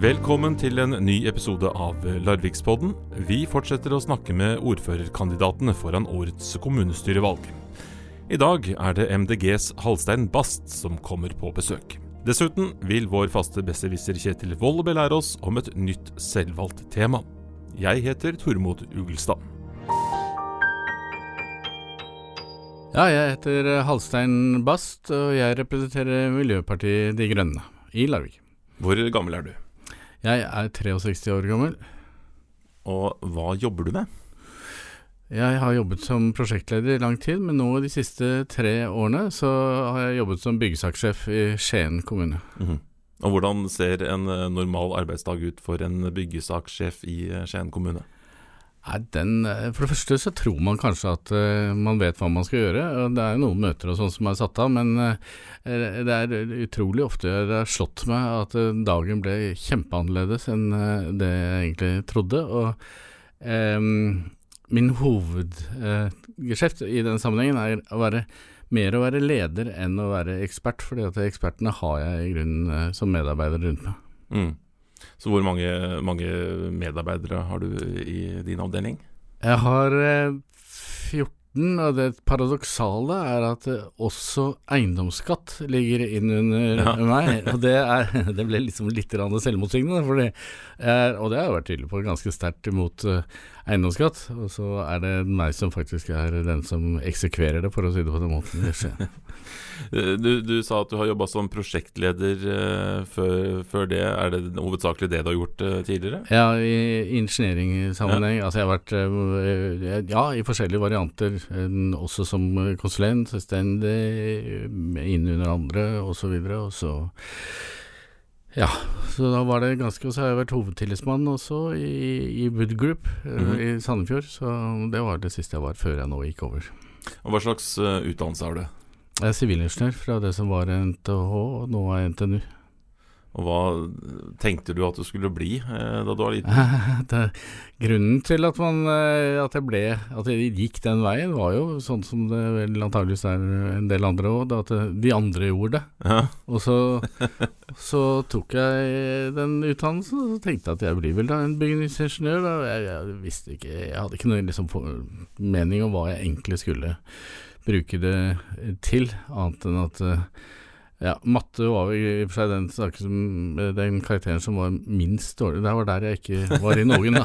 Velkommen til en ny episode av Larvikspodden. Vi fortsetter å snakke med ordførerkandidatene foran årets kommunestyrevalg. I dag er det MDGs Halstein Bast som kommer på besøk. Dessuten vil vår faste besserwisser Kjetil Wold belære oss om et nytt selvvalgt tema. Jeg heter Tormod Ugelstad. Ja, jeg heter Halstein Bast, og jeg representerer Miljøpartiet De Grønne i Larvik. Hvor gammel er du? Jeg er 63 år gammel. Og hva jobber du med? Jeg har jobbet som prosjektleder i lang tid, men nå de siste tre årene så har jeg jobbet som byggesakssjef i Skien kommune. Mhm. Og hvordan ser en eh, normal arbeidsdag ut for en byggesakssjef i eh, Skien kommune? Nei, den, eh, for det første så tror man kanskje at uh, man vet hva man skal gjøre. og Det er jo noen møter og sånn som er satt av, men uh, det er utrolig ofte det har slått meg at uh, dagen ble kjempeannerledes enn det jeg egentlig trodde. Og min hovedgeskjeft i den sammenhengen er å være mer å være leder enn å være ekspert, fordi at ekspertene har jeg i grunnen som medarbeider rundt meg. Mm. Så hvor mange, mange, medarbeidere har du i din avdeling? Jeg har 14, og det paradoksale er at også eiendomsskatt ligger innunder ja. meg. Og det, er, det, ble liksom litt selvmotsigende, og det har jeg vært tydelig på ganske sterkt imot eiendomsskatt. Og så er det meg som faktisk er den som eksekverer det, for å si det på den måten. Du, du, sa at du har jobba som prosjektleder uh, før, før, det. Er det hovedsakelig det du har gjort uh, tidligere? Ja, i ingenieringssammenheng. Ja. Altså jeg har vært uh, ja, i forskjellige varianter. også som konsulent, selvstendig, inn under andre osv. Og så ja, så da var det ganske Og så har jeg vært hovedtillitsmann også i, i Wood Group mm -hmm. i Sandefjord. Så det var det siste jeg var før jeg nå gikk over. Og Hva slags utdannelse har du? Jeg er sivilingeniør fra det som var NTH, og nå er NTNU. Og hva tenkte du at du skulle bli eh, da du var liten? det, grunnen til at, man, eh, at, jeg ble At jeg gikk den veien, var jo sånn som det vel antageligvis er en del andre òg, at de andre gjorde det. Ja. Og så, så, tok jeg den utdannelsen og så tenkte jeg at jeg blir vel da en bygningsingeniør. Jeg, jeg, visste ikke Jeg hadde ikke noe liksom, mening om hva jeg egentlig skulle bruke det til, annet enn at eh, ja, matte var i og for seg den, som, den, karakteren som var minst dårlig. Det var der jeg ikke var i noen, da.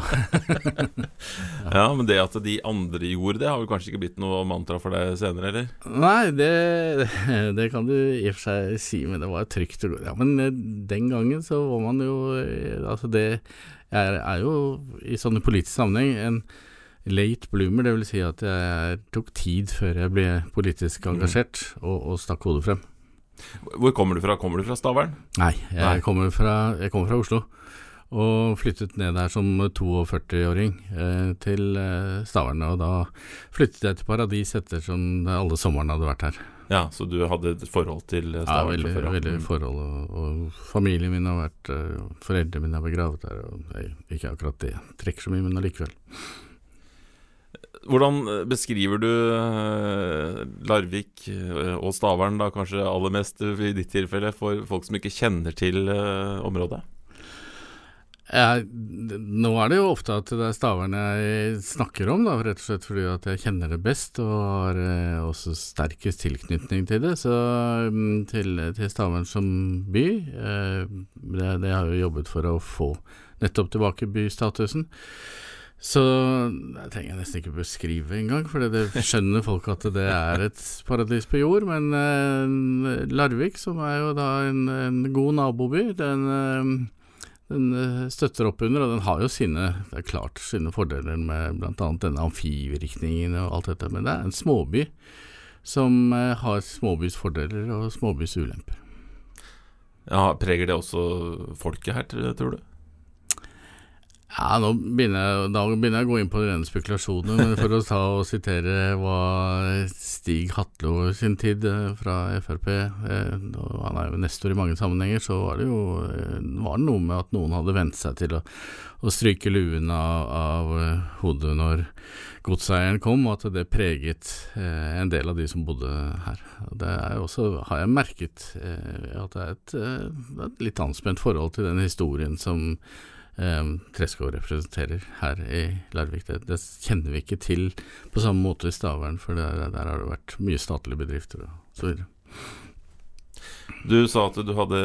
ja. ja. men det at de andre gjorde det, har vel kanskje ikke blitt noe mantra for deg senere, eller? Nei, det, det kan du i og for seg si, men det var trygt og godt. Ja, men eh, den gangen så var man jo eh, Altså, det er, er jo i sånne politiske sammenheng en late bloomer, dvs. Si at jeg tok tid før jeg ble politisk mhm. engasjert mm. og, og stakk hodet frem. Hvor kommer du fra? Kommer du fra Stavern? Nei, jeg, Nei. Kommer, fra, jeg kommer fra Oslo. Og flyttet ned der som 42-åring eh, til eh, Stavern. Og da flyttet jeg til Paradis ettersom alle somrene hadde vært her. Ja, Så du hadde et forhold til Stavern? Ja, veldig, før, veldig mm. forhold. Og, og, familien min har vært uh, Foreldrene mine har begravet der. Og, jeg, ikke akkurat det trekker så mye, men allikevel. Hvordan eh, beskriver du eh, Larvik eh, og Stavern, da kanskje aller mest i ditt tilfelle, for folk som ikke kjenner til området? Jeg, nå er det jo ofte at det er Stavern jeg snakker om, da, rett og slett fordi at jeg kjenner det best og har også sterkest tilknytning til det, så mm, til, til Stavern som by. Det, det har jeg jo jobbet for å få nettopp tilbake bystatusen. Så det trenger jeg nesten ikke beskrive engang, for det skjønner folk at det er et paradis på jord. Men eh, Larvik, som er jo da en, en god naboby, den, eh, den, eh, støtter opp under, og den har jo sine det er klart sine fordeler med bl.a. denne amfivirkningen og alt dette, men det er en småby som eh, har småbys fordeler og småbys ulemper. Ja, Preger det også folket her, tror du? Ja, nå begynner da begynner jeg å gå inn på rene spekulasjoner, men for å ta og sitere hva Stig Hatlo sin tid eh, fra Frp eh, Han er jo nestor i mange sammenhenger, så var det jo eh, var det noe med at noen hadde vent seg til å, å stryke luen av, av hodet når godseieren kom, og at det preget en del av de som bodde her. Det er også, har jeg merket, at det er et, et, litt anspent forhold til den historien som eh, Treschow representerer her i Larvik. Det, det, kjenner vi ikke til på samme måte i Stavern, for der, der har det vært mye statlige bedrifter og så videre. Du sa at du hadde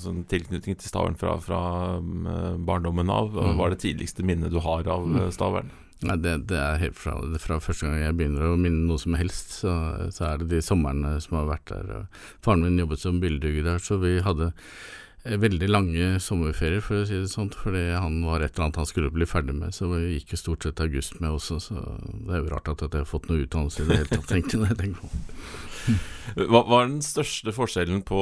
sånn tilknytning til Stavern fra, fra mm, barndommen av. Hva er det tidligste minnet du har av mm. Stavern? Nei, det, det, er helt fra, fra, første gang jeg begynner å minne noe som helst, så, så er det de somrene som har vært der. Faren min jobbet som bildehugger der, så vi hadde eh, veldig lange sommerferier, for å si det sånn, fordi han var et eller annet han skulle bli ferdig med, så vi gikk jo stort sett august med også, så det er jo rart at jeg har fått noe utdannelse i det hele tatt, tenkte jeg. på. Hva var den største forskjellen på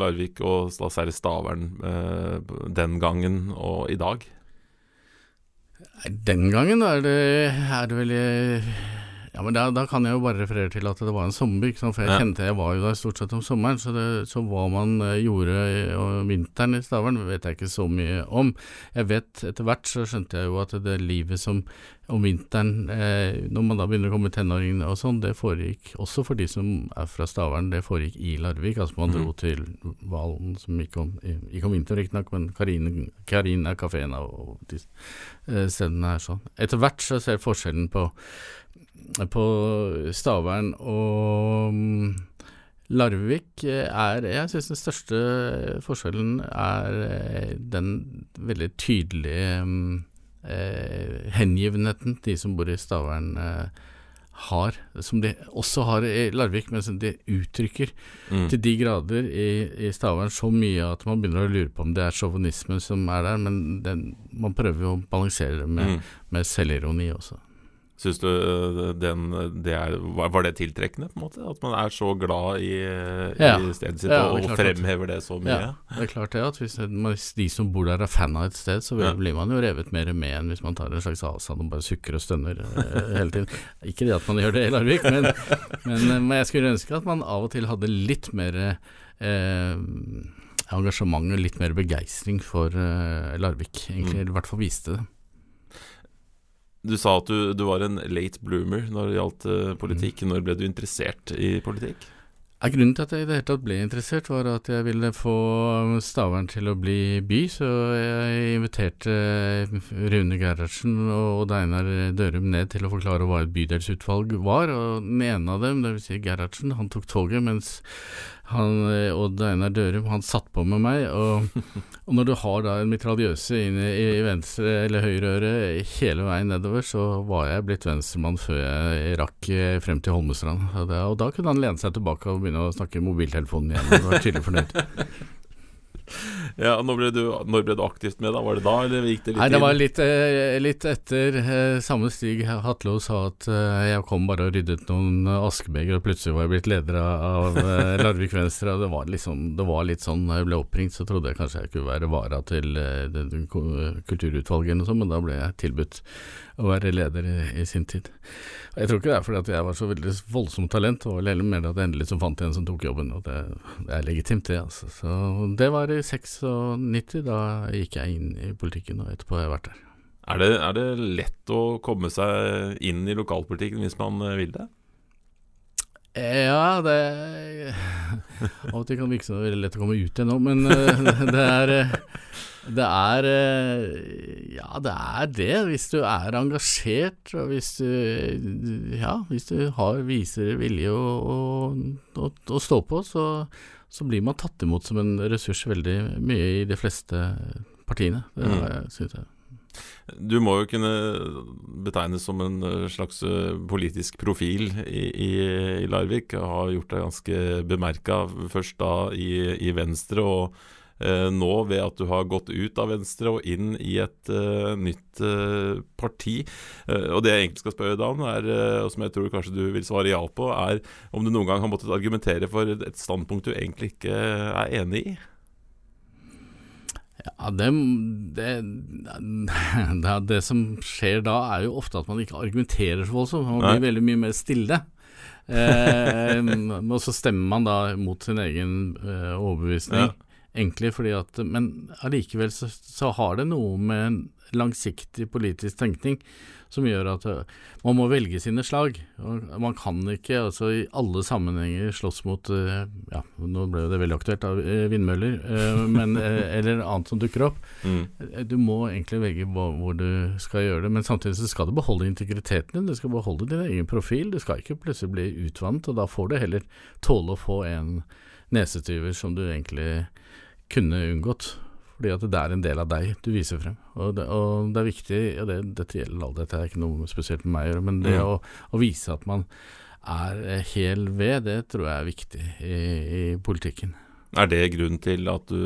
Larvik og særlig Stavern eh, den gangen og i dag? Den gangen er det, er det vel ja, men da, da, kan jeg jo bare referere til at det var en sommerby, for jeg ja. kjente jeg var jo der stort sett om sommeren. Så, det, så hva man uh, gjorde om vinteren i Stavern, vet jeg ikke så mye om. Jeg vet etter hvert så skjønte jeg jo at det livet som om vinteren, eh, når man da begynner å komme tenåringene og sånn, det foregikk også for de som er fra Stavern, det foregikk i Larvik. Altså man mm. dro til Valen, som gikk om, gikk om vinteren riktignok, men Karin, Karin er kafeen og de uh, stedene her sånn. Etter hvert så ser jeg forskjellen på på Stavern og mm, Larvik er Jeg syns den største forskjellen er eh, den veldig tydelige mm, eh, hengivenheten de som bor i Stavern eh, har, som de også har i Larvik, men som de uttrykker mm. til de grader i, i Stavern så mye at man begynner å lure på om det er sjåvinismen som er der, men den, man prøver jo å balansere det med, mm. med selvironi også. Syns du eh, den, det er, var det tiltrekkende, på en måte? At man er så glad i, ja. i stedet sitt ja, og fremhever det så mye? Ja, det er klart det. at Hvis, de som bor der er fan av et sted, så blir man jo revet mer med enn hvis man tar en slags avstand og bare sukker og stønner uh, hele tiden. Ikke det at man gjør det i Larvik, men, men, eh, men, jeg skulle ønske at man av og til hadde litt mer eh, engasjement og litt mer begeistring for uh, Larvik, egentlig. Mm. I hvert fall viste det. Du sa at du, du, var en late bloomer når det gjaldt uh, politikk. Mm. Når ble du interessert i politikk? Ja, grunnen til at jeg i det hele tatt ble interessert, var at jeg ville få Stavern til å bli by. Så jeg inviterte Rune Gerhardsen og Einar Dørum ned til å forklare hva et bydelsutvalg var. Og den ene av dem, dvs. Si Gerhardsen, han tok toget, mens han, eh, Odd Einar Dørum han satt på med meg, og, og når du har da en mitraljøse inne i, i venstre eller høyre øre hele veien nedover, så var jeg blitt venstremann før jeg rakk eh, frem til Holmestrand. Og, da, og da kunne han lene seg tilbake og begynne å snakke i mobiltelefonen igjen. Og var tydelig fornøyd. Ja, når ble, du, når ble, du, aktivt med, da? Var det da, eller gikk det litt Nei, det var litt, eh, litt etter eh, samme Stig Hatlo sa at eh, jeg kom bare og ryddet noen askebeger, og plutselig var jeg blitt leder av Larvik Venstre. Og det var, liksom, det var, litt sånn da jeg ble oppringt, så trodde jeg kanskje jeg kunne være vara til kulturutvalget eller noe sånt, men da ble jeg tilbudt å være leder i, i sin tid. Jeg tror ikke det er fordi at jeg var så veldig voldsomt talent, og heller mer at jeg endelig som fant en som tok jobben. Og det, det er legitimt, det. altså. Så det var i 96, da gikk jeg inn i politikken, og etterpå har jeg vært der. Er det, er det lett å komme seg inn i lokalpolitikken hvis man eh, vil det? Ja, det Av og til kan det virke så veldig lett å komme ut igjen nå, men eh, det er eh, det er eh, Ja, det er det. Hvis du er engasjert, og hvis du Ja, hvis du har, viser vilje å, stå på, så, så, blir man tatt imot som en ressurs veldig mye i de fleste partiene. Det mm. syns jeg. Du må jo kunne betegnes som en eh, slags eh, politisk profil i, i, i Larvik. Har gjort deg ganske bemerka først da i, i Venstre. og nå ved at du har gått ut av Venstre og inn i et uh, nytt uh, parti. Og Det jeg egentlig skal spørre deg om, er, og som jeg tror kanskje du vil svare ja på, er om du noen gang har måttet argumentere for et standpunkt du egentlig ikke er enig i? Ja, det, det, det, det, som skjer da, er jo ofte at man ikke argumenterer så voldsomt. Man blir Nei. veldig mye mer stille. Eh, og så stemmer man da mot sin egen eh, overbevisning. Ja egentlig fordi at Men allikevel så, så, har det noe med langsiktig politisk tenkning som gjør at uh, man må velge sine slag. Og man kan ikke altså i alle sammenhenger slåss mot uh, Ja, nå ble det veldig aktuelt av uh, vindmøller, men, eller annet som dukker opp. Mm. Du må egentlig velge hvor, du skal gjøre det, men samtidig så skal du beholde integriteten din. Du skal beholde din egen profil. Du skal ikke plutselig bli utvannet, og da får du heller tåle å få en nesetyver som du egentlig kunne unngått. Fordi at det er en del av deg du viser frem. Og det, og det er viktig, og det, dette gjelder alle, dette er ikke noe spesielt med meg å gjøre, men det mm. å, å, vise at man er hel ved, det tror jeg er viktig i, i politikken. Er det grunnen til at du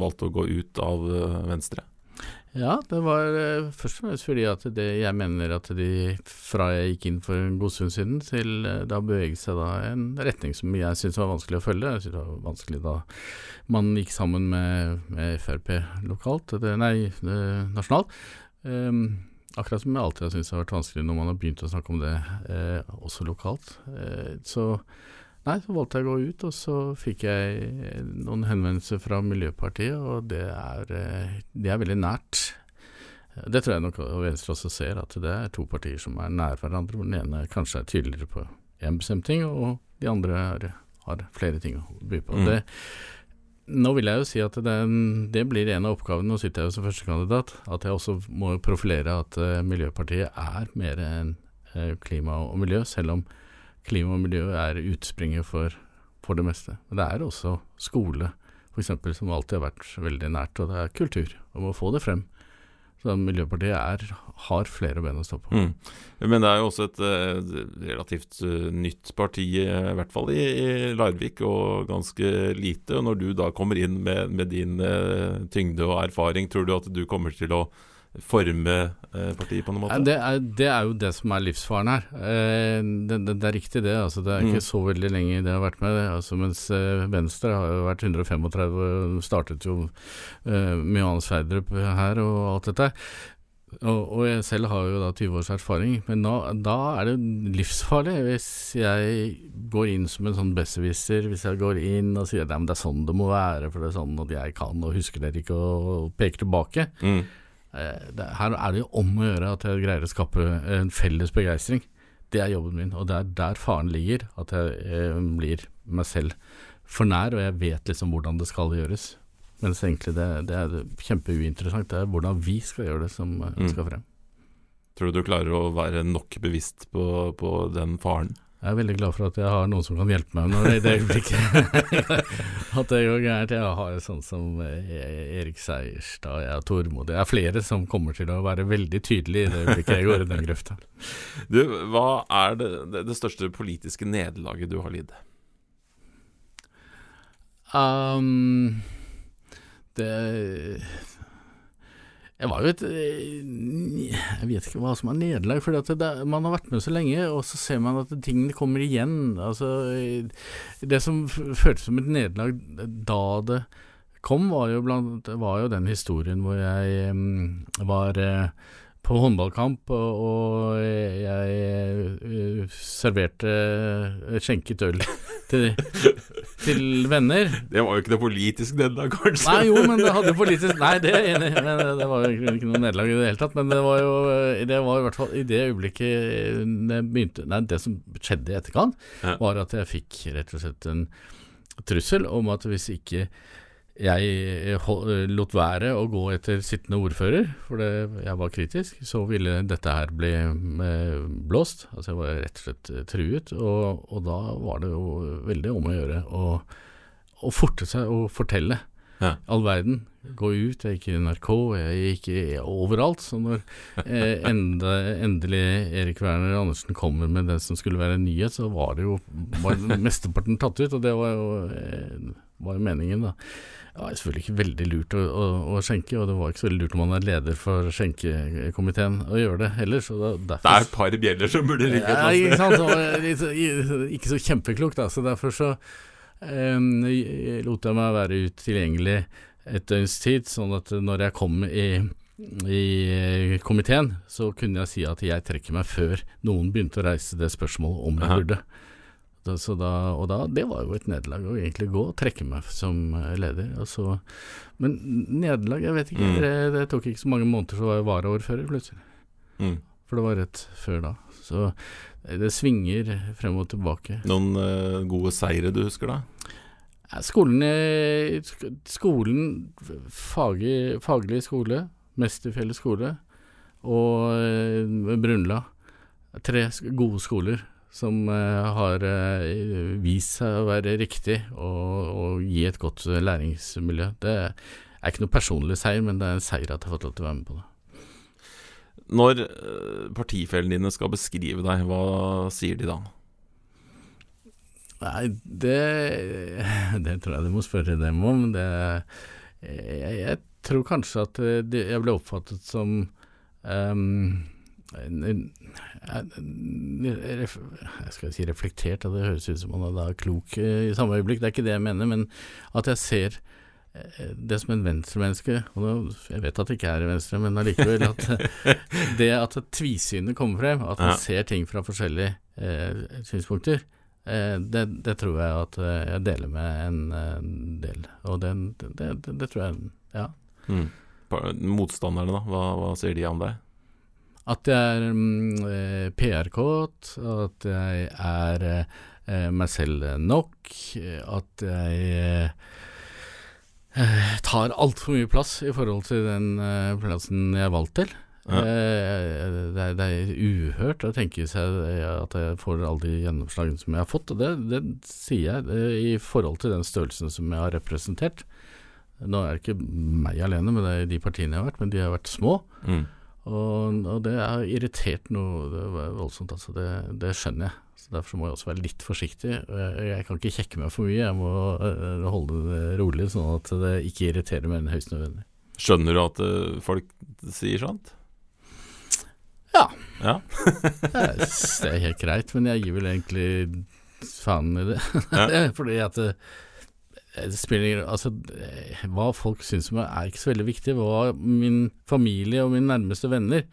valgte å gå ut av eh, Venstre? Ja, det var uh, først og fremst fordi at det, jeg mener at de, fra jeg gikk inn for en god stund siden, til uh, da beveget seg da en retning som jeg syntes var vanskelig å følge. Jeg syntes det var vanskelig da man gikk sammen med, med Frp lokalt, det, nei, nasjonalt. Um, akkurat som jeg alltid har syntes det har vært vanskelig når man har begynt å snakke om det også lokalt. så Nei, så valgte jeg å gå ut, og så fikk jeg noen henvendelser fra Miljøpartiet, og det er, eh, det er veldig nært. Det tror jeg nok Venstre også ser, at det er to partier som er nær hverandre. hvor Den ene kanskje er tydeligere på én bestemt ting, og de andre er, har flere ting å by på. Mm. Det, nå vil jeg jo si at det, det, blir en av oppgavene, nå sitter jeg jo som førstekandidat, at jeg også må profilere at uh, Miljøpartiet er mer enn uh, klima og miljø, selv om klima og miljø er utspringet for, for, det meste. Men det er også skole, f.eks., som alltid har vært veldig nært, og det er kultur. Og må få det frem. Så Miljøpartiet er, har flere ben å stå på. Mm. Men det er jo også et uh, relativt uh, nytt parti, i hvert fall i, i, Larvik, og ganske lite. Og når du da kommer inn med, med din uh, tyngde og erfaring, tror du at du kommer til å forme eh, partiet på noen måte? Det er, det er, jo det som er livsfaren her. Eh, det, det, det, er riktig det. Altså, det er ikke mm. så veldig lenge det har vært med. Altså, mens eh, Venstre har jo vært 135 og startet jo med Johannes Sverdrup her og alt dette. Og, og, jeg selv har jo da 20 års erfaring, men nå, da er det livsfarlig hvis jeg går inn som en sånn besserwisser, hvis jeg går inn og sier at det er sånn det må være, for det er sånn at jeg kan og husker dere ikke, og, og peker tilbake. Mm. Eh, her er det jo om å gjøre at jeg greier å skape en felles begeistring. Det er jobben min, og det er der faren ligger. At jeg eh, blir meg selv for nær, og jeg vet liksom hvordan det skal gjøres. Mens egentlig det, det er kjempeuinteressant. Det er hvordan vi skal gjøre det som eh, mm. skal frem. Tror du du klarer å være nok bevisst på, på den faren? Jeg er veldig glad for at jeg har noen som kan hjelpe meg når i det øyeblikket at det går gærent. Jeg har sånn som eh, Erik Seierstad, jeg er tålmodig. Det er flere som kommer til å være veldig tydelige i det øyeblikket jeg går i den grøfta. Du, hva er det, det, det største politiske nederlaget du har lidd? Um, det jeg var jo et eh, Jeg vet ikke hva som er nederlag, for man har vært med så lenge, og så ser man at tingene kommer igjen. Altså, det som føltes som et nederlag da det kom, var jo, blant, var jo den historien hvor jeg um, var uh, på håndballkamp, og, jeg uh, serverte skjenket øl til, til, venner. Det var jo ikke noe politisk nederlag, kanskje? Nei, jo, men det hadde jo politisk Nei, det er enig i, det var jo ikke noe nederlag i det hele tatt. Men det var jo det var i hvert fall i det øyeblikket det begynte Nei, det som skjedde i etterkant, var at jeg fikk rett og slett en trussel om at hvis ikke jeg lot være å gå etter sittende ordfører, for jeg var kritisk, så ville dette her bli eh, blåst. Altså jeg var rett og slett eh, truet, og, og da var det jo veldig om å gjøre å, å forte seg å fortelle ja. all verden. Gå ut, jeg gikk i NRK, jeg gikk overalt. Så når eh, enda, endelig Erik Werner Andersen kommer med det som skulle være en nyhet, så var det jo var mesteparten tatt ut, og det var jo, eh, var jo meningen, da. Det var selvfølgelig ikke veldig lurt å, å, å, skjenke, og det var ikke så veldig lurt om man er leder for skjenkekomiteen å gjøre det heller. Så det, derfor, det er et par bjeller som burde ringe. Ja, ikke sant. Så, ikke så kjempeklokt, da. Så derfor så lot jeg meg være ut tilgjengelig et døgns tid, sånn at når jeg kom i i komiteen, så kunne jeg si at jeg trekker meg før noen begynte å reise det spørsmålet om jeg burde. Da, så da, og da, det var jo et nederlag å egentlig gå og trekke meg som eh, leder. Og så, men nederlag, jeg vet ikke. Mm. Det, det tok ikke så mange måneder, så var jeg varaordfører plutselig. Mm. For det var rett før da. Så eh, det svinger frem og tilbake. Noen uh, gode seire du husker, da? Skolen, eh, skolen faglig, faglig skole, Mesterfjellet skole og eh, Brunla. Tre gode skoler som eh, har eh, vist seg å være riktig og, og gi et godt eh, læringsmiljø. Det er ikke noe personlig seier, men det er en seier at jeg har fått lov til å være med på det. Når eh, partifellene dine skal beskrive deg, hva sier de da? Nei, det, det tror jeg du må spørre dem om. Det, jeg, jeg tror kanskje at det, jeg ble oppfattet som um, jeg skal si reflektert, det høres ut som man er klok eh, i samme øyeblikk. Det er ikke det jeg mener, men at jeg ser eh, det som en venstremenneske og Jeg vet at det ikke er venstre, men allikevel at det at tvisynet kommer frem, at man Ja. ser ting fra forskjellige eh, synspunkter, eh, det, det tror jeg at eh, jeg deler med en, eh, del. Og det, det, det, tror jeg Ja. Mm. Motstanderne, da? Hva, hva sier de om deg? At jeg er mm, eh, PR-kåt, at jeg er eh, meg selv nok, eh, at jeg eh, eh, tar altfor mye plass i forhold til den eh, plassen jeg er valgt til. Ja. Eh, det, er, det er uhørt å tenke seg eh, at jeg får alle de gjennomslagene som jeg har fått, og det, det sier jeg eh, i forhold til den størrelsen som jeg har representert. Nå er det ikke meg alene, men det er de partiene jeg har vært, men de har vært små. Mm. Og, og det har irritert noe det var voldsomt, altså. Det, det skjønner jeg. Så Derfor må jeg også være litt forsiktig. Jeg, jeg kan ikke kjekke meg for mye, jeg må øh, holde det rolig, sånn at det ikke irriterer mer enn høyst nødvendig. Skjønner du at eh, folk sier sånt? Ja. Ja. Det er, det er helt greit, men jeg gir vel egentlig faen i det. Ja. Fordi at det spiller Altså, eh, hva folk syns om meg er ikke så veldig viktig. Hva min familie og mine nærmeste venner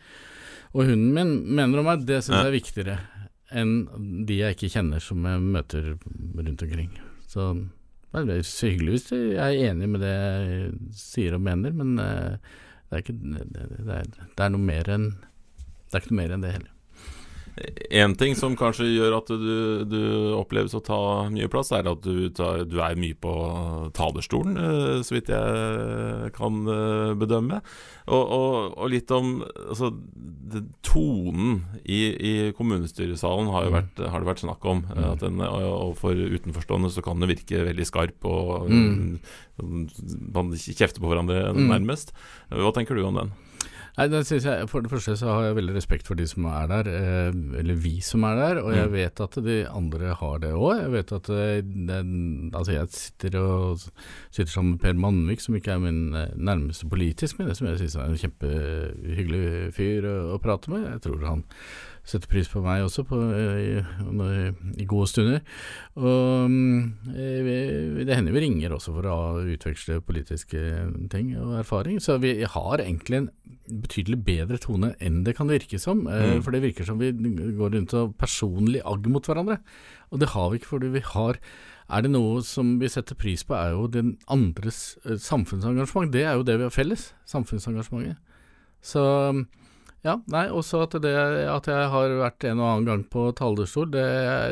og hunden min mener om meg, det syns jeg er viktigere enn de jeg ikke kjenner som jeg møter rundt omkring. Så det er så hyggelig hvis jeg er enig med det jeg sier og mener, men eh, det er ikke det, er, det er noe mer enn Det er enn det heller. En ting som kanskje gjør at du, du oppleves å ta mye plass, er at du, tar, du er mye på talerstolen, eh, så vidt jeg kan eh, bedømme. Og, og, og litt om altså, Tonen i, i kommunestyresalen har, Mm. vært, har det vært snakk om. eh. At den, og og for utenforstående så kan den virke veldig skarp, og Mm. man kjefter på hverandre Mm. nærmest. Hva tenker du om den? Nei, det synes jeg, For det første så har jeg veldig respekt for de som er der, eh, eller vi som er der, og jeg Mm. vet at de andre har det òg. Jeg vet at eh, den, Altså, jeg sitter og sitter sammen med Per Mannvik, som ikke er min eh, nærmeste politisk, men det som jeg synes er en kjempehyggelig fyr å, å prate med. Jeg tror han setter pris på meg også på, eh, i, i gode stunder. Og mm, eh, det hender vi ringer også for å utveksle politiske ting og erfaring, så vi har egentlig en betydelig bedre tone enn det kan virke som. eh, Mm. For det virker som vi går rundt og personlig agg mot hverandre. Og det har vi ikke fordi vi har Er det noe som vi setter pris på, er jo den andres samfunnsengasjement. Det er jo det vi har felles. Samfunnsengasjementet. Så ja, nei, også at, det, at jeg har vært en og annen gang på talerstol, det,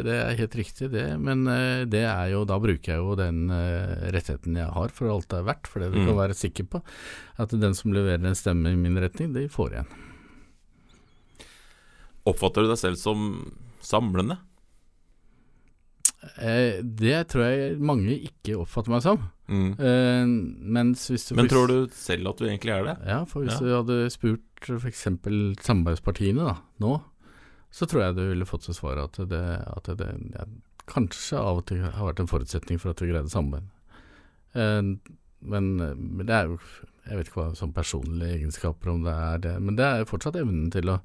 det er helt riktig det, men eh, det er jo, da bruker jeg jo den eh, rettigheten jeg har for alt det er verdt, for det du Mm. kan være sikker på, at den som leverer en stemme i min retning, de får igjen. Oppfatter du deg selv som samlende? Eh, det tror jeg mange ikke oppfatter meg som, Mm. eh, Men tror du selv at du egentlig er det? Ja, for hvis Ja. du hadde spurt f.eks. samarbeidspartiene da, nå, så tror jeg du ville fått til svar at det, at det ja, kanskje av og til har vært en forutsetning for at vi greide samarbeid. Eh, men, men det er jo Jeg vet ikke hva som personlige egenskaper, om det er det, men det er fortsatt evnen til å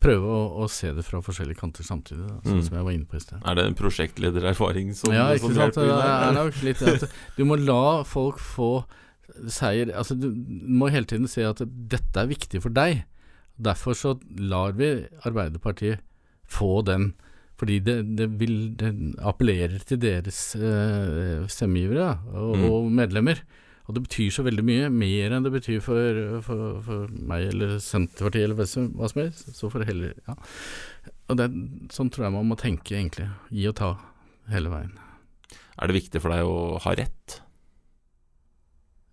prøve å, å se det fra forskjellige kanter samtidig, da, sånn Mm. som jeg var inne på i sted. Er det en prosjektledererfaring som, Ja, ikke som sant. hjelper Det er nok litt at du må la folk få seier Altså, du må hele tiden se at dette er viktig for deg. Derfor så lar vi Arbeiderpartiet få den Fordi det, det, vil, det appellerer til deres eh, stemmegivere og, mm. og, medlemmer. Og det betyr så veldig mye, mer enn det betyr for, for, for meg eller Senterpartiet eller hva som helst. Så får det heller ja. Og det, Sånn tror jeg man må tenke, egentlig. Gi og ta hele veien. Er det viktig for deg å ha rett?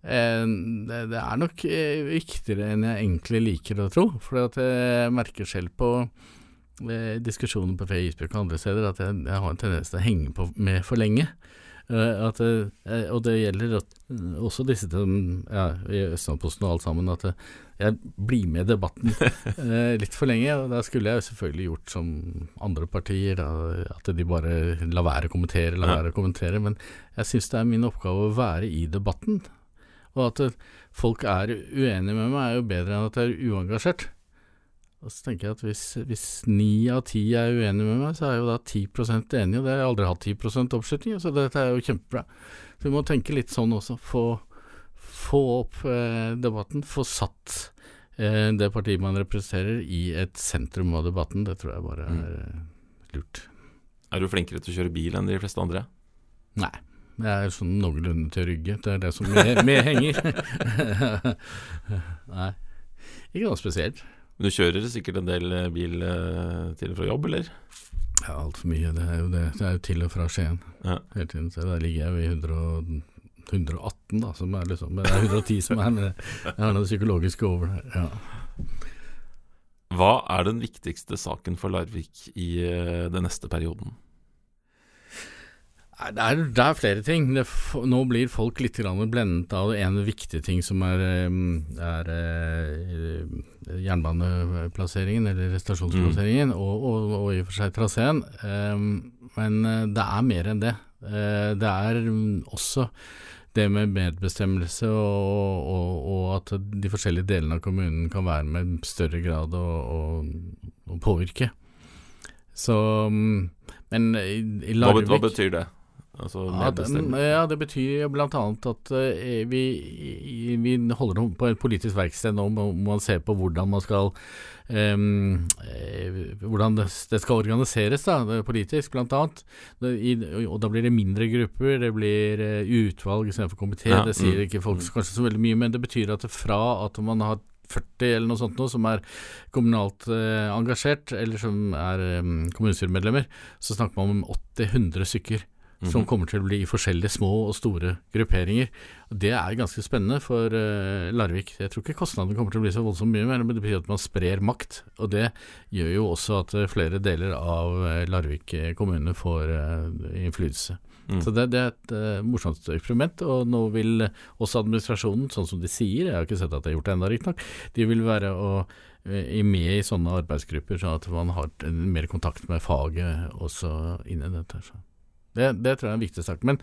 Eh, det, det, er nok eh, viktigere enn jeg egentlig liker å tro. For jeg merker selv på eh, diskusjoner på Facebook og andre steder at jeg, jeg har en tendens til å henge på med for lenge. At, og det gjelder også disse til ja, i Østlandsposten og alt sammen, at jeg blir med i debatten litt for lenge. og Da skulle jeg selvfølgelig gjort som andre partier, at de bare lar være å kommentere, lar være å kommentere. Men jeg syns det er min oppgave å være i debatten. Og at folk er uenige med meg, er jo bedre enn at jeg er uengasjert. Og så tenker jeg at hvis ni av ti er uenige med meg, så er jo da 10 enig, og det har jeg aldri hatt 10% oppslutning, så dette er jo kjempebra. Så vi må tenke litt sånn også. Få, få opp eh, debatten, få satt eh, det partiet man representerer i et sentrum av debatten. Det tror jeg bare mm. er mm. lurt. Er du flinkere til å kjøre bil enn de fleste andre? Nei. Jeg er sånn noenlunde til å rygge. Det er det som medhenger. Nei, ikke noe spesielt. Men du kjører sikkert en del eh, bil eh, til og fra jobb, eller? Ja, altfor mye. Det er jo det. Det er jo til og fra Skien ja. hele tiden. Så der ligger jeg jo i 100, 118, da, som er liksom Det er 110 som er, men jeg har noe psykologisk over det. Ja. Hva er den viktigste saken for Larvik i eh, den neste perioden? Det er, det er, flere ting. Det, nå blir folk litt blendet av en viktig ting som er, er, er jernbaneplasseringen, eller stasjonsplasseringen, mm. og, og, og, i og for seg traseen. Men eh, det er mer enn det. Eh, det er også det med medbestemmelse og, og, at de forskjellige delene av kommunen kan være med i større grad å påvirke. Så Men i, i Larvik hva, hva betyr det? Altså ja, det, ja, det betyr bl.a. at uh, vi, vi, holder på et politisk verksted nå hvor man ser på hvordan man skal um, hvordan det, skal organiseres da, politisk, bl.a. Og da blir det mindre grupper, det blir uh, utvalg istedenfor komité. Ja, det sier mm, ikke folk kanskje så veldig mye, men det betyr at det fra at man har 40 eller noe sånt noe, som er kommunalt eh, engasjert, eller som er eh, kommunestyremedlemmer, så snakker man om 80-100 stykker som kommer til å bli i forskjellige små og store grupperinger. Det er ganske spennende for uh, Larvik. Jeg tror ikke kostnadene kommer til å bli så voldsomt mye mer, men det betyr at man sprer makt. Og det gjør jo også at uh, flere deler av uh, Larvik kommune får innflytelse. Mm. Så det, det, er et uh, morsomt eksperiment, og nå vil også administrasjonen, sånn som de sier, jeg har ikke sett at de har gjort det ennå riktignok, de vil være å, uh, med i sånne arbeidsgrupper, sånn at man har mer kontakt med faget også inni dette. Så. Det, det, tror jeg er en viktig sak. Men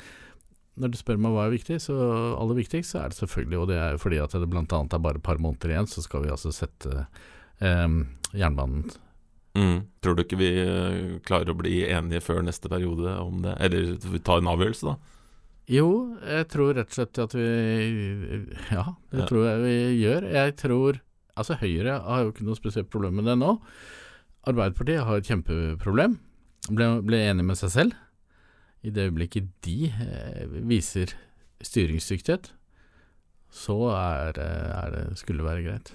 når du spør meg hva er viktig, så aller viktigst så er det selvfølgelig, og det er fordi at det bl.a. er bare et par måneder igjen, så skal vi altså sette eh, jernbanen Mm. Tror du ikke vi eh, klarer å bli enige før neste periode om det, eller ta en avgjørelse, da? Jo, jeg tror rett og slett at vi Ja, det ja. tror jeg vi gjør. Jeg tror Altså, Høyre har jo ikke noe spesielt problem med det nå. Arbeiderpartiet har et kjempeproblem. Ble, ble enig med seg selv i det øyeblikket de eh, viser styringsdyktighet, så er, er det, skulle det være greit.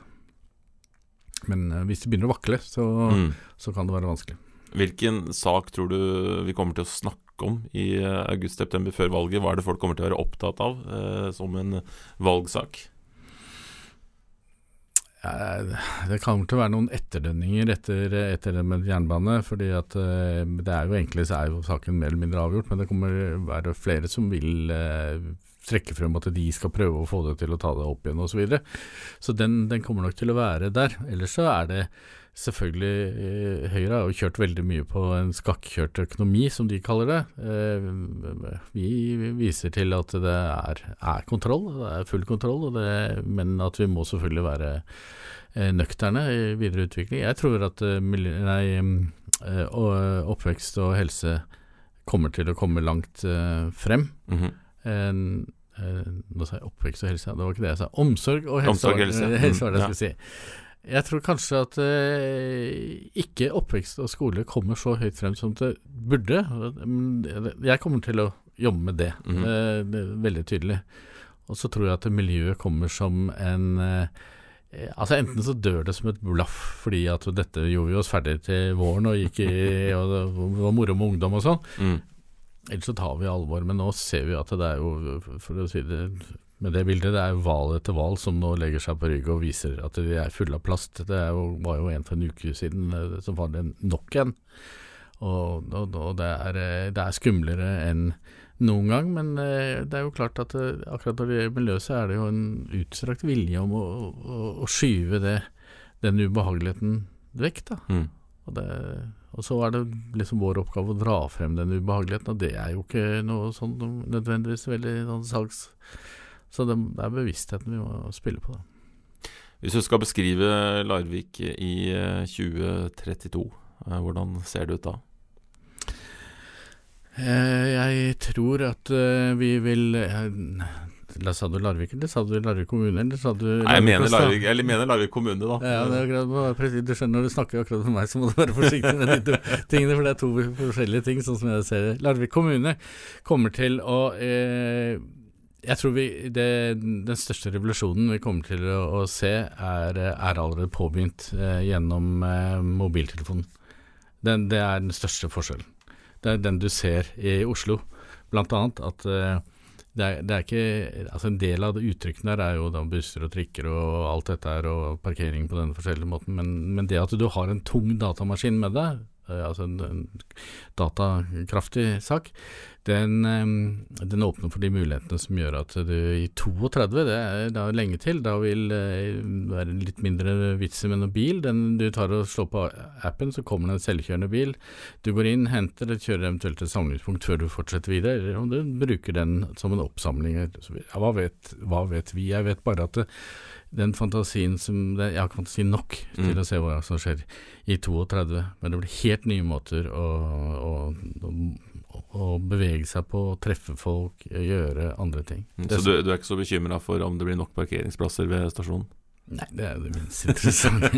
Men eh, hvis det begynner å vakle, så, mm. så, kan det være vanskelig. Hvilken sak tror du vi kommer til å snakke om i eh, august-september før valget? Hva er det folk kommer til å være opptatt av eh, som en valgsak? Det kommer til å være noen etterdønninger etter, etter det med jernbane. fordi at eh, det er jo egentlig så er jo saken mer eller mindre avgjort, men det kommer være flere som vil eh, trekke frem at de skal prøve å få det til å ta det opp igjen osv. Så, videre. så den, den kommer nok til å være der. Ellers så er det selvfølgelig eh, Høyre har jo kjørt veldig mye på en skakkjørt økonomi, som de kaller det. Vi viser til at det er, er kontroll, det er full kontroll, det, men at vi må selvfølgelig være Eh, nøkterne i videre utvikling. Jeg tror at eh, nei, eh, oppvekst og helse kommer til å komme langt frem. Mm -hmm. nå sa jeg oppvekst og helse, det var ikke det jeg sa. Omsorg og helse, Omsorg, helse. helse var det jeg skulle si. Jeg tror kanskje at eh, ikke oppvekst og skole kommer så høyt frem som det burde. Men Jeg kommer til å jobbe med det, Mhm. eh, det er veldig tydelig. Og så tror jeg at miljøet kommer som en eh, Altså Enten så dør det som et blaff fordi at dette gjorde vi oss ferdig til våren og gikk i og det var moro med ungdom og sånn. Mm. Ellers så tar vi alvor. Men nå ser vi at det er jo, for å si det med det bildet, det er jo hval etter hval som nå legger seg på rygg og viser at de er fulle av plast. Det er jo, var jo en for en uke siden eh, som var det nok en. Og, og, og det, er, eh, det er skumlere enn noen gang, men eh, det er jo klart at akkurat når det gjelder miljøet, så er det jo en utstrakt vilje om å, å, å skyve det, den ubehageligheten vekk. da. Mm. Og, det, og så er det liksom vår oppgave å dra frem den ubehageligheten, og det er jo ikke noe sånn nødvendigvis veldig sånn salgs... Så det, det er bevisstheten vi må spille på, da. Hvis du skal beskrive Larvik i eh, 2032, eh, hvordan ser det ut da? Eh, jeg tror at eh, vi vil eh, La, Sa du Larvik, eller sa du Larvik kommune, eller sa du Nei, jeg mener Larvik? Larvik, eller mener Larvik kommune, da. Ja, det er akkurat, du skjønner Når du snakker akkurat med meg, så må du være forsiktig med de tingene, for det er to forskjellige ting, sånn som jeg ser det. Larvik kommune kommer til å eh, Jeg tror vi det, Den største revolusjonen vi kommer til å, å se, er, er allerede påbegynt eh, gjennom eh, mobiltelefonen. Den, det er den største forskjellen. Det er den du ser i Oslo, blant annet. At eh, det er, det er ikke Altså En del av uttrykkene der er jo da busser og trikker og alt dette her, og parkering på den forskjellige måten, men, men det at du har en tung datamaskin med deg, eh, altså en, en datakraftig sak, den, eh, den åpner for de mulighetene som gjør at du i 32, det er da lenge til, da vil det være litt mindre vits med noen bil. Den du tar og slår på appen, så kommer det en selvkjørende bil. Du går inn, henter det, kjører eventuelt et samlingspunkt før du fortsetter videre, eller om du bruker den som en oppsamling. Ja, hva, vet, hva vet vi? Jeg vet bare at det, den fantasien som det, Jeg har ikke fantasi nok til Mm. å se hva som skjer i 32, men det blir helt nye måter å, å, å, å bevege seg på, treffe folk, gjøre andre ting. Mm, Så du, du er ikke så bekymra for om det blir nok parkeringsplasser ved stasjonen? Nei, det er det minst interessante.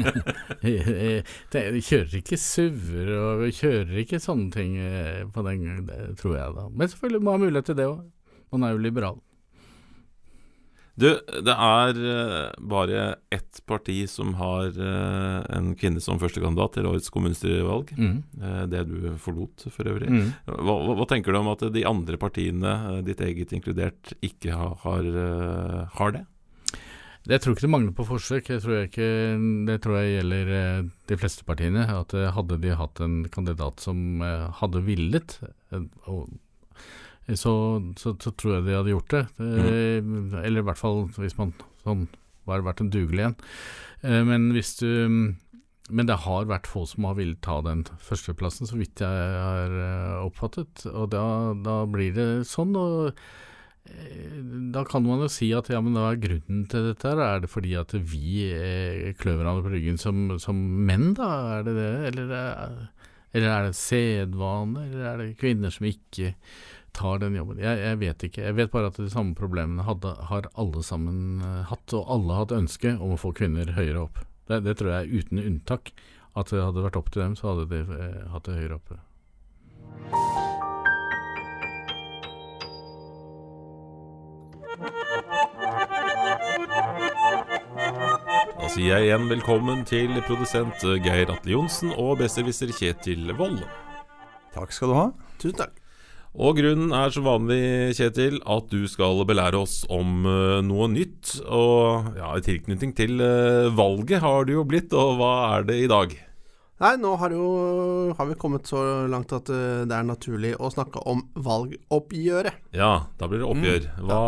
Jeg- Vi kjører ikke SUV-er, og kjører ikke sånne ting eh, på den gangen, det tror jeg da. Men selvfølgelig må ha mulighet til det òg. Man er jo liberal. Du, det er eh, bare ett parti som har eh, en kvinne som førstekandidat til årets kommunestyrevalg. Mm. Eh, det du forlot, for øvrig. Mm. Hva, hva, tenker du om at de andre partiene, ditt eget inkludert, ikke har, har, har det? Jeg tror ikke det mangler på forsøk. Jeg tror ikke, det tror jeg gjelder de fleste partiene. At hadde de hatt en kandidat som hadde villet, og, så, så, så tror jeg de hadde gjort det. Eh, Eller i hvert fall hvis man sånn var vært en dugelig en. Eh, Men hvis du men det har vært få som har villet ta den førsteplassen, så vidt jeg har eh, oppfattet. Og da, da blir det sånn. og Eh, Da kan man jo si at ja, men hva er grunnen til dette? her? Er det fordi at vi eh, klør hverandre på ryggen som, som menn, da? Er det det? Eller, er- eller er det sedvane? Eller er det kvinner som ikke tar den jobben? Jeg, jeg vet ikke. Jeg vet bare at de samme problemene hadde, har alle sammen eh, hatt, og alle har hatt ønske om å få kvinner høyere opp. Det, det tror jeg uten unntak. At det hadde vært opp til dem, så hadde de eh, hatt det høyere oppe. Da sier jeg igjen velkommen til produsent Geir Atle Johnsen og besserwisser Kjetil Wold. Takk skal du ha. Tusen takk. Og grunnen er som vanlig, Kjetil, at du skal belære oss om eh, noe nytt. Og ja, i tilknytning til eh, valget har det jo blitt, og hva er det i dag? Nei, nå har, jo, har vi kommet så langt at eh, det er naturlig å snakke om valgoppgjøret. Ja, da blir det oppgjør. Hva,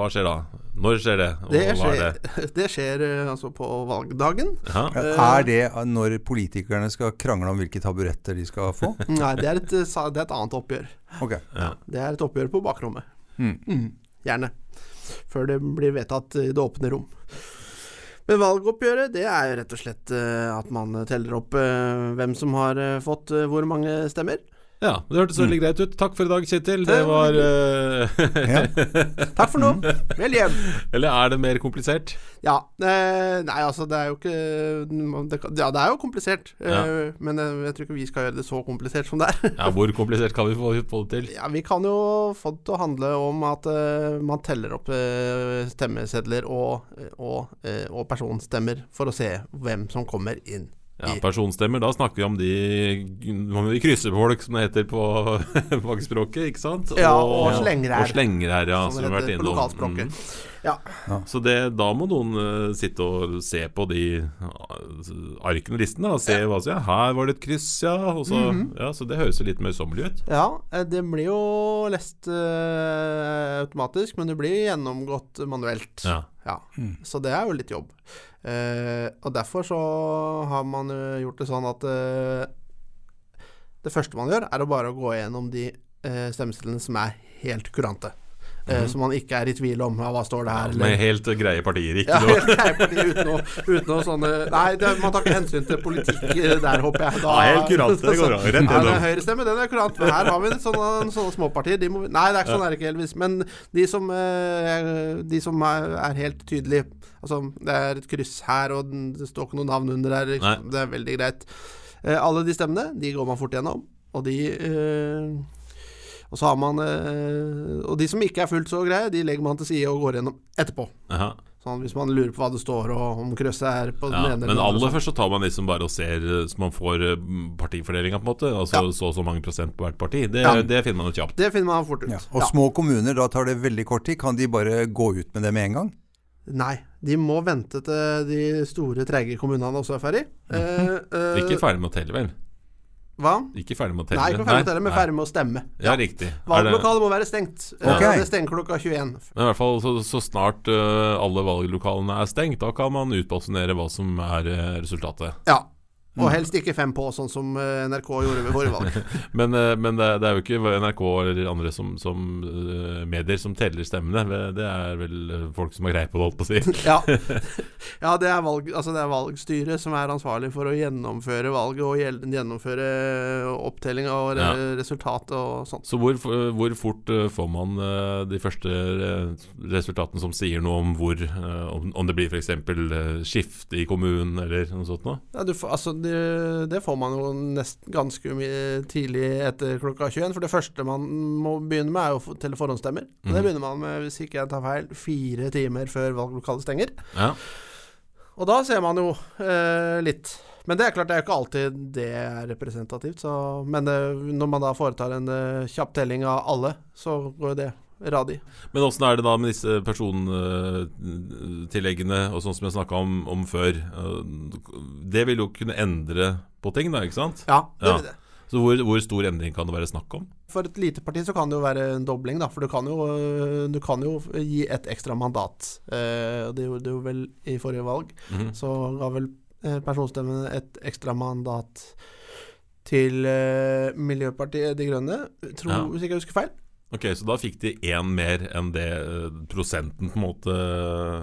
hva skjer da? Når skjer det? Og Det hva er skjer, det? det skjer eh, altså på valgdagen. Ja. Er det når politikerne skal krangle om hvilke taburetter de skal få? Nei, det er et, eh, det er et annet oppgjør. Okay. Ja. Det er et oppgjør på bakrommet. Mm. Mm, gjerne. Før det blir vedtatt i det åpne rom. Men valgoppgjøret, det er rett og slett eh, at man teller opp eh, hvem som har eh, fått eh, hvor mange stemmer. Ja, det hørtes veldig greit ut. Takk for i dag, Kjetil. Det var eh, Ja. Takk for nå. Vel hjem. Eller er det mer komplisert? Ja. Eh, nei, altså, det er jo ikke det, Ja, det er jo komplisert. Eh, men jeg, jeg tror ikke vi skal gjøre det så komplisert som det er. Ja, Hvor komplisert kan vi få, få det til? Ja, Vi kan jo få det til å handle om at uh, man teller opp uh, stemmesedler og, og, eh, og personstemmer for å se hvem som kommer inn. Ja, Personstemmer, da snakker vi om de, om de kryssefolk, som det heter på fagspråket, ikke sant? Ja, og slenger her. Og slenger her, ja. som Som vi har vært innom. Mm. Ja. Så det, da må noen uh, sitte og se på de uh, arkene og listene. Og se hva som ja, Her var det et kryss, ja. Og så, -hmm. ja. Så det høres jo litt møysommelig ut. Ja, eh, det blir jo lest uh, automatisk, men det blir gjennomgått manuelt. Ja. Så det er jo litt jobb. Eh, og derfor så har man jo gjort det sånn at eh, det første man gjør, er å bare gå gjennom de eh, stemmestillene som er helt kurante. Eh, Så man ikke er i tvil om ja, hva står det her, Med helt greie partier, ikke ja, noe helt greie partier uten noe, uten noe sånne Nei, det, man tar ikke hensyn til politikk der, håper jeg. Da, Ja, helt kurant, det går rett Ja, gjennom. er Høyrestemme, den er kurant. Men her har vi sånne, sånne småpartier. De må, nei, det er ikke sånn er det ikke Elvis. Men de som, eh, de som er, er helt tydelige Altså, det er et kryss her, og det står ikke noe navn under her. Det er veldig greit. Eh, alle de stemmene, de går man fort gjennom. Og de Og så har man eh, Og de som ikke er fullt så greie, de legger man til side og går gjennom etterpå. Aha. Sånn hvis man lurer på hva det står, og om krysset er på den Ja, ene men den aller først så tar man liksom bare og ser uh, så man får uh, partifordelinga, på en måte. Altså Ja. så og så mange prosent på hvert parti. Det, Ja. det finner man jo kjapt. Det finner man fort ut. Ja. Og små kommuner, da tar det veldig kort tid. Kan de bare gå ut med det med en gang? Nei, de må vente til de store, treige kommunene også er ferdig. Eh, eh, Ikke ferdig med å telle, vel? Hva? Ikke ferdig med å telle? Nei, ikke ferdig med å telle, men ferdig med å stemme. Ja, riktig. Valglokalet det, må være stengt. Okay. Det stenger klokka 21. men i hvert fall så, så snart uh, alle valglokalene er stengt, da kan man utbasunere hva som er uh, resultatet. Ja. Og helst ikke fem på, sånn som eh, NRK gjorde ved forrige valg. Men, uh, men det, det er jo ikke NRK eller andre som, som uh, medier som teller stemmene. Det er vel folk som har greie på det, holdt på å si. Ja, ja det, er valg, altså det er valgstyret som er ansvarlig for å gjennomføre valget og gjennomføre opptelling og re Ja. resultat og sånt. Så hvor, hvor fort får man de første resultatene som sier noe om hvor Om, det blir f.eks. Skifte i kommunen eller noe sånt noe? Ja, du får, altså, det, det får man jo nest, ganske tidlig etter klokka 21. For det første man må begynne med, er jo til forhåndsstemmer. Og Det Mhm. begynner man med, hvis ikke jeg tar feil, fire timer før valglokalet stenger. Ja. Og da ser man jo eh, litt. Men det er klart, det er jo ikke alltid det er representativt. Så, men det, når man da foretar en eh, kjapp telling av alle, så går jo det radig. Men åssen er det da med disse persontilleggene og sånn som jeg snakka om, om før? Uh, Det vil jo kunne endre på ting, da, ikke sant? Ja, det Ja. vil det. Så hvor, hvor stor endring kan det være snakk om? For et lite parti så kan det jo være en dobling, da. For du kan jo, du kan jo gi et ekstra mandat. Eh, det gjorde du vel i forrige valg. Mhm. Så ga vel personstemmene et ekstra mandat til eh, Miljøpartiet De Grønne, tror, Ja. hvis ikke jeg husker feil. Ok, Så da fikk de én mer enn det uh, prosenten på en måte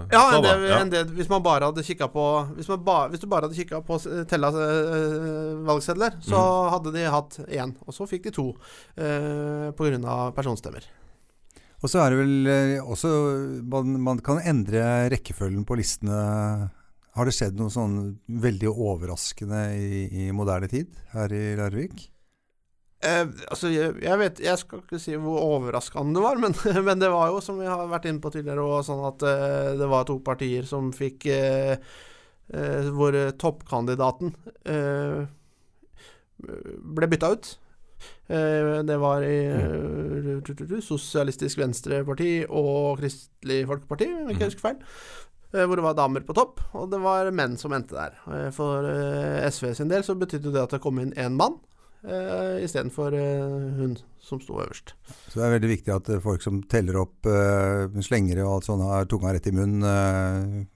Ja, sa, enn det, da. Ja. enn det hvis man bare hadde kikka på hvis, man ba, hvis du bare hadde kikka på tella øh, valgsedler, så mm. hadde de hatt én. Og så fikk de to øh, pga. personstemmer. Og så er det vel eh, også man, man kan endre rekkefølgen på listene. Har det skjedd noe sånn veldig overraskende i, i moderne tid her i Larvik? Eh, altså, jeg, jeg vet Jeg skal ikke si hvor overraskende det var, men, men det var jo, som vi har vært inne på tidligere, også, sånn at eh, det var to partier som fikk eh, eh, Hvor toppkandidaten eh, ble bytta ut. Eh, det var i Sosialistisk Venstreparti og Kristelig Folkeparti, om jeg ikke Mhm. husker feil. Hvor det var damer på topp, og det var menn som endte der. For SV sin del så betydde det at det kom inn én mann uh, istedenfor uh, hun som sto øverst. Så det er veldig viktig at eh, folk som teller opp eh, slengere og alt sånt, har tunga rett i munnen. eh.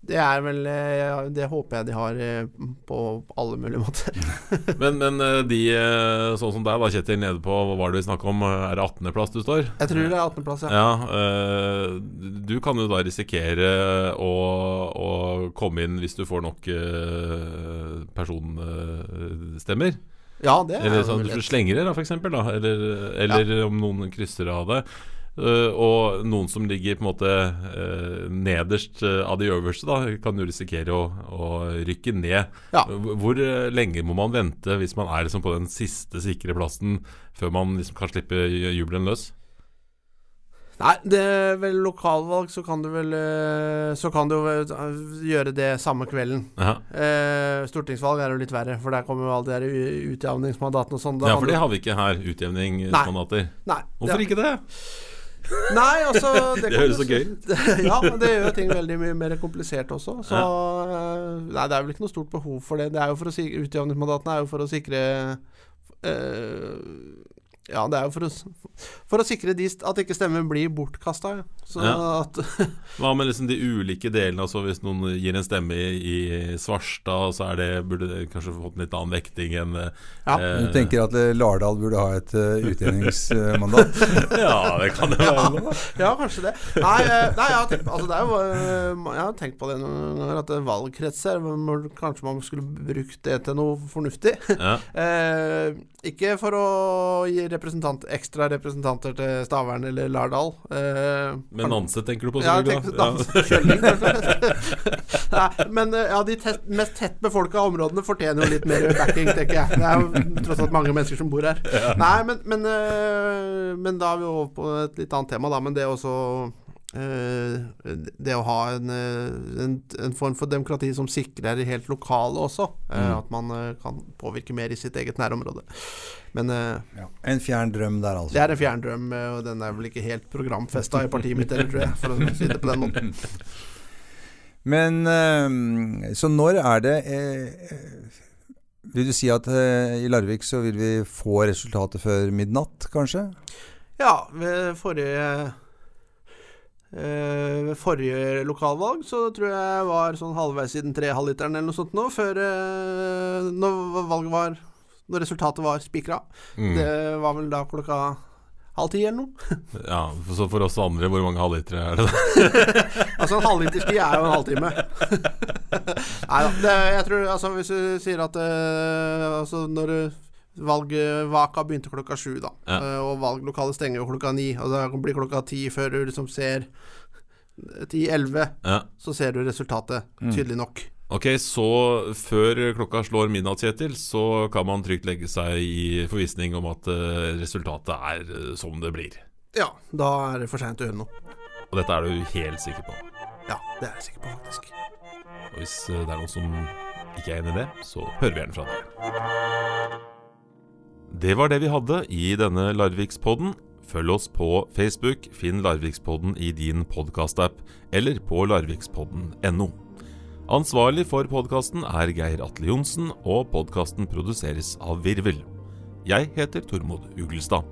Det er vel eh, Det håper jeg de har eh, på alle mulige måter. Men, men de uh, sånn som deg, da, Kjetil, nede på hva var det vi snakka om? Er det 18.-plass du står? Jeg tror det er 18.-plass, ja. Ja, uh, du kan jo da risikere å, å komme inn hvis du får nok uh, personstemmer. Ja, det er Eller sånn, vel hvis slenger det, da, for eksempel. Da. Eller, eller om noen krysser av det. Uh, og noen som ligger på en måte uh, nederst uh, av de øverste, da, kan jo risikere å, å rykke ned. Ja. Hvor lenge må man vente hvis man er liksom på den siste sikre plassen, før man liksom kan slippe jubelen løs? Nei, det er vel lokalvalg, så kan du vel eh, Så kan du eh, gjøre det samme kvelden. Ja. Eh, stortingsvalg er jo litt verre, for der kommer jo alle de utjevningsmandatene og sånn. Ja, for det har vi ikke her. Utjevningsmandater. Nei, Hvorfor ja. ikke det? Nei, altså Det det høres så gøy ut. ja, men det gjør ting veldig mye mer komplisert også. Så ja. Nei, det er vel ikke noe stort behov for det. Det er jo for å si Utjevningsmandatene er jo for å sikre eh, Ja, det er jo for å, for å sikre de, at ikke stemmen blir bortkasta. Ja. Hva med liksom de ulike delene? Altså Hvis noen gir en stemme i, i Svarstad, så er det, burde det kanskje fått en litt annen vekting enn Ja. eh, Du tenker at Lardal burde ha et uh, utjevningsmandat? Ja, det kan det være. Ja, Ja, kanskje det. Nei, eh, nei jeg, har tenkt, altså det er jo, eh, jeg har tenkt på det noen ganger, at er valgkretser Kanskje man skulle brukt det til noe fornuftig. Ja. Eh, ikke for å gi representant, ekstra representanter til Stavern eller Lardal. Eh, Men Nanse tenker du på, ja, selvfølgelig? dans, kjølling. Nei, men eh, ja, de tett, mest tett befolka områdene fortjener jo litt mer backing, tenker jeg. Det er jo tross alt mange mennesker som bor her. Nei, men, men, eh, men da er vi over på et litt annet tema, da. Men det også det å ha en, eh, en, en form for demokrati som sikrer helt lokale også. eh, Mm. At man eh, kan påvirke mer i sitt eget nærområde. Men ja. En fjern drøm der, altså. det er en fjern drøm, eh, og den er vel ikke helt programfesta i partiet mitt heller, tror jeg. For å si det på den måten. Men eh, Så når er det eh, Vil du si at eh, i Larvik så vil vi få resultatet før midnatt, kanskje? Ja, ved forrige eh, Ved forrige lokalvalg så tror jeg var sånn halvveis i den tre halvliteren eller noe sånt nå, før eh, Når valget var Når resultatet var spikra. Mm. Det var vel da klokka halv ti eller noe. Ja, Så for oss andre, hvor mange halvlitere er det da? Altså en halvliterstid er jo en halvtime. Nei da. Jeg tror altså Hvis du sier at uh, Altså når du Valgvaka begynte klokka sju, da. Ja. Eh, og valglokalet stenger jo klokka ni. Og det blir klokka ti før du liksom ser Ti-elleve, Ja. så ser du resultatet tydelig nok. Ok, så før klokka slår midnatt, Kjetil, så kan man trygt legge seg i forvissning om at eh, resultatet er eh, som det blir. Ja, da er det for seint å gjøre noe. Og dette er du helt sikker på. Ja, det er jeg sikker på, faktisk. Og hvis eh, det er noen som ikke er enig i det, så hører vi gjerne fra deg. Det var det vi hadde i denne Larvikspodden. Følg oss på Facebook, finn Larvikspodden i din podkastapp, eller på larvikspodden.no. Ansvarlig for podkasten er Geir Atle Johnsen, og podkasten produseres av Virvel. Jeg heter Tormod Uglestad.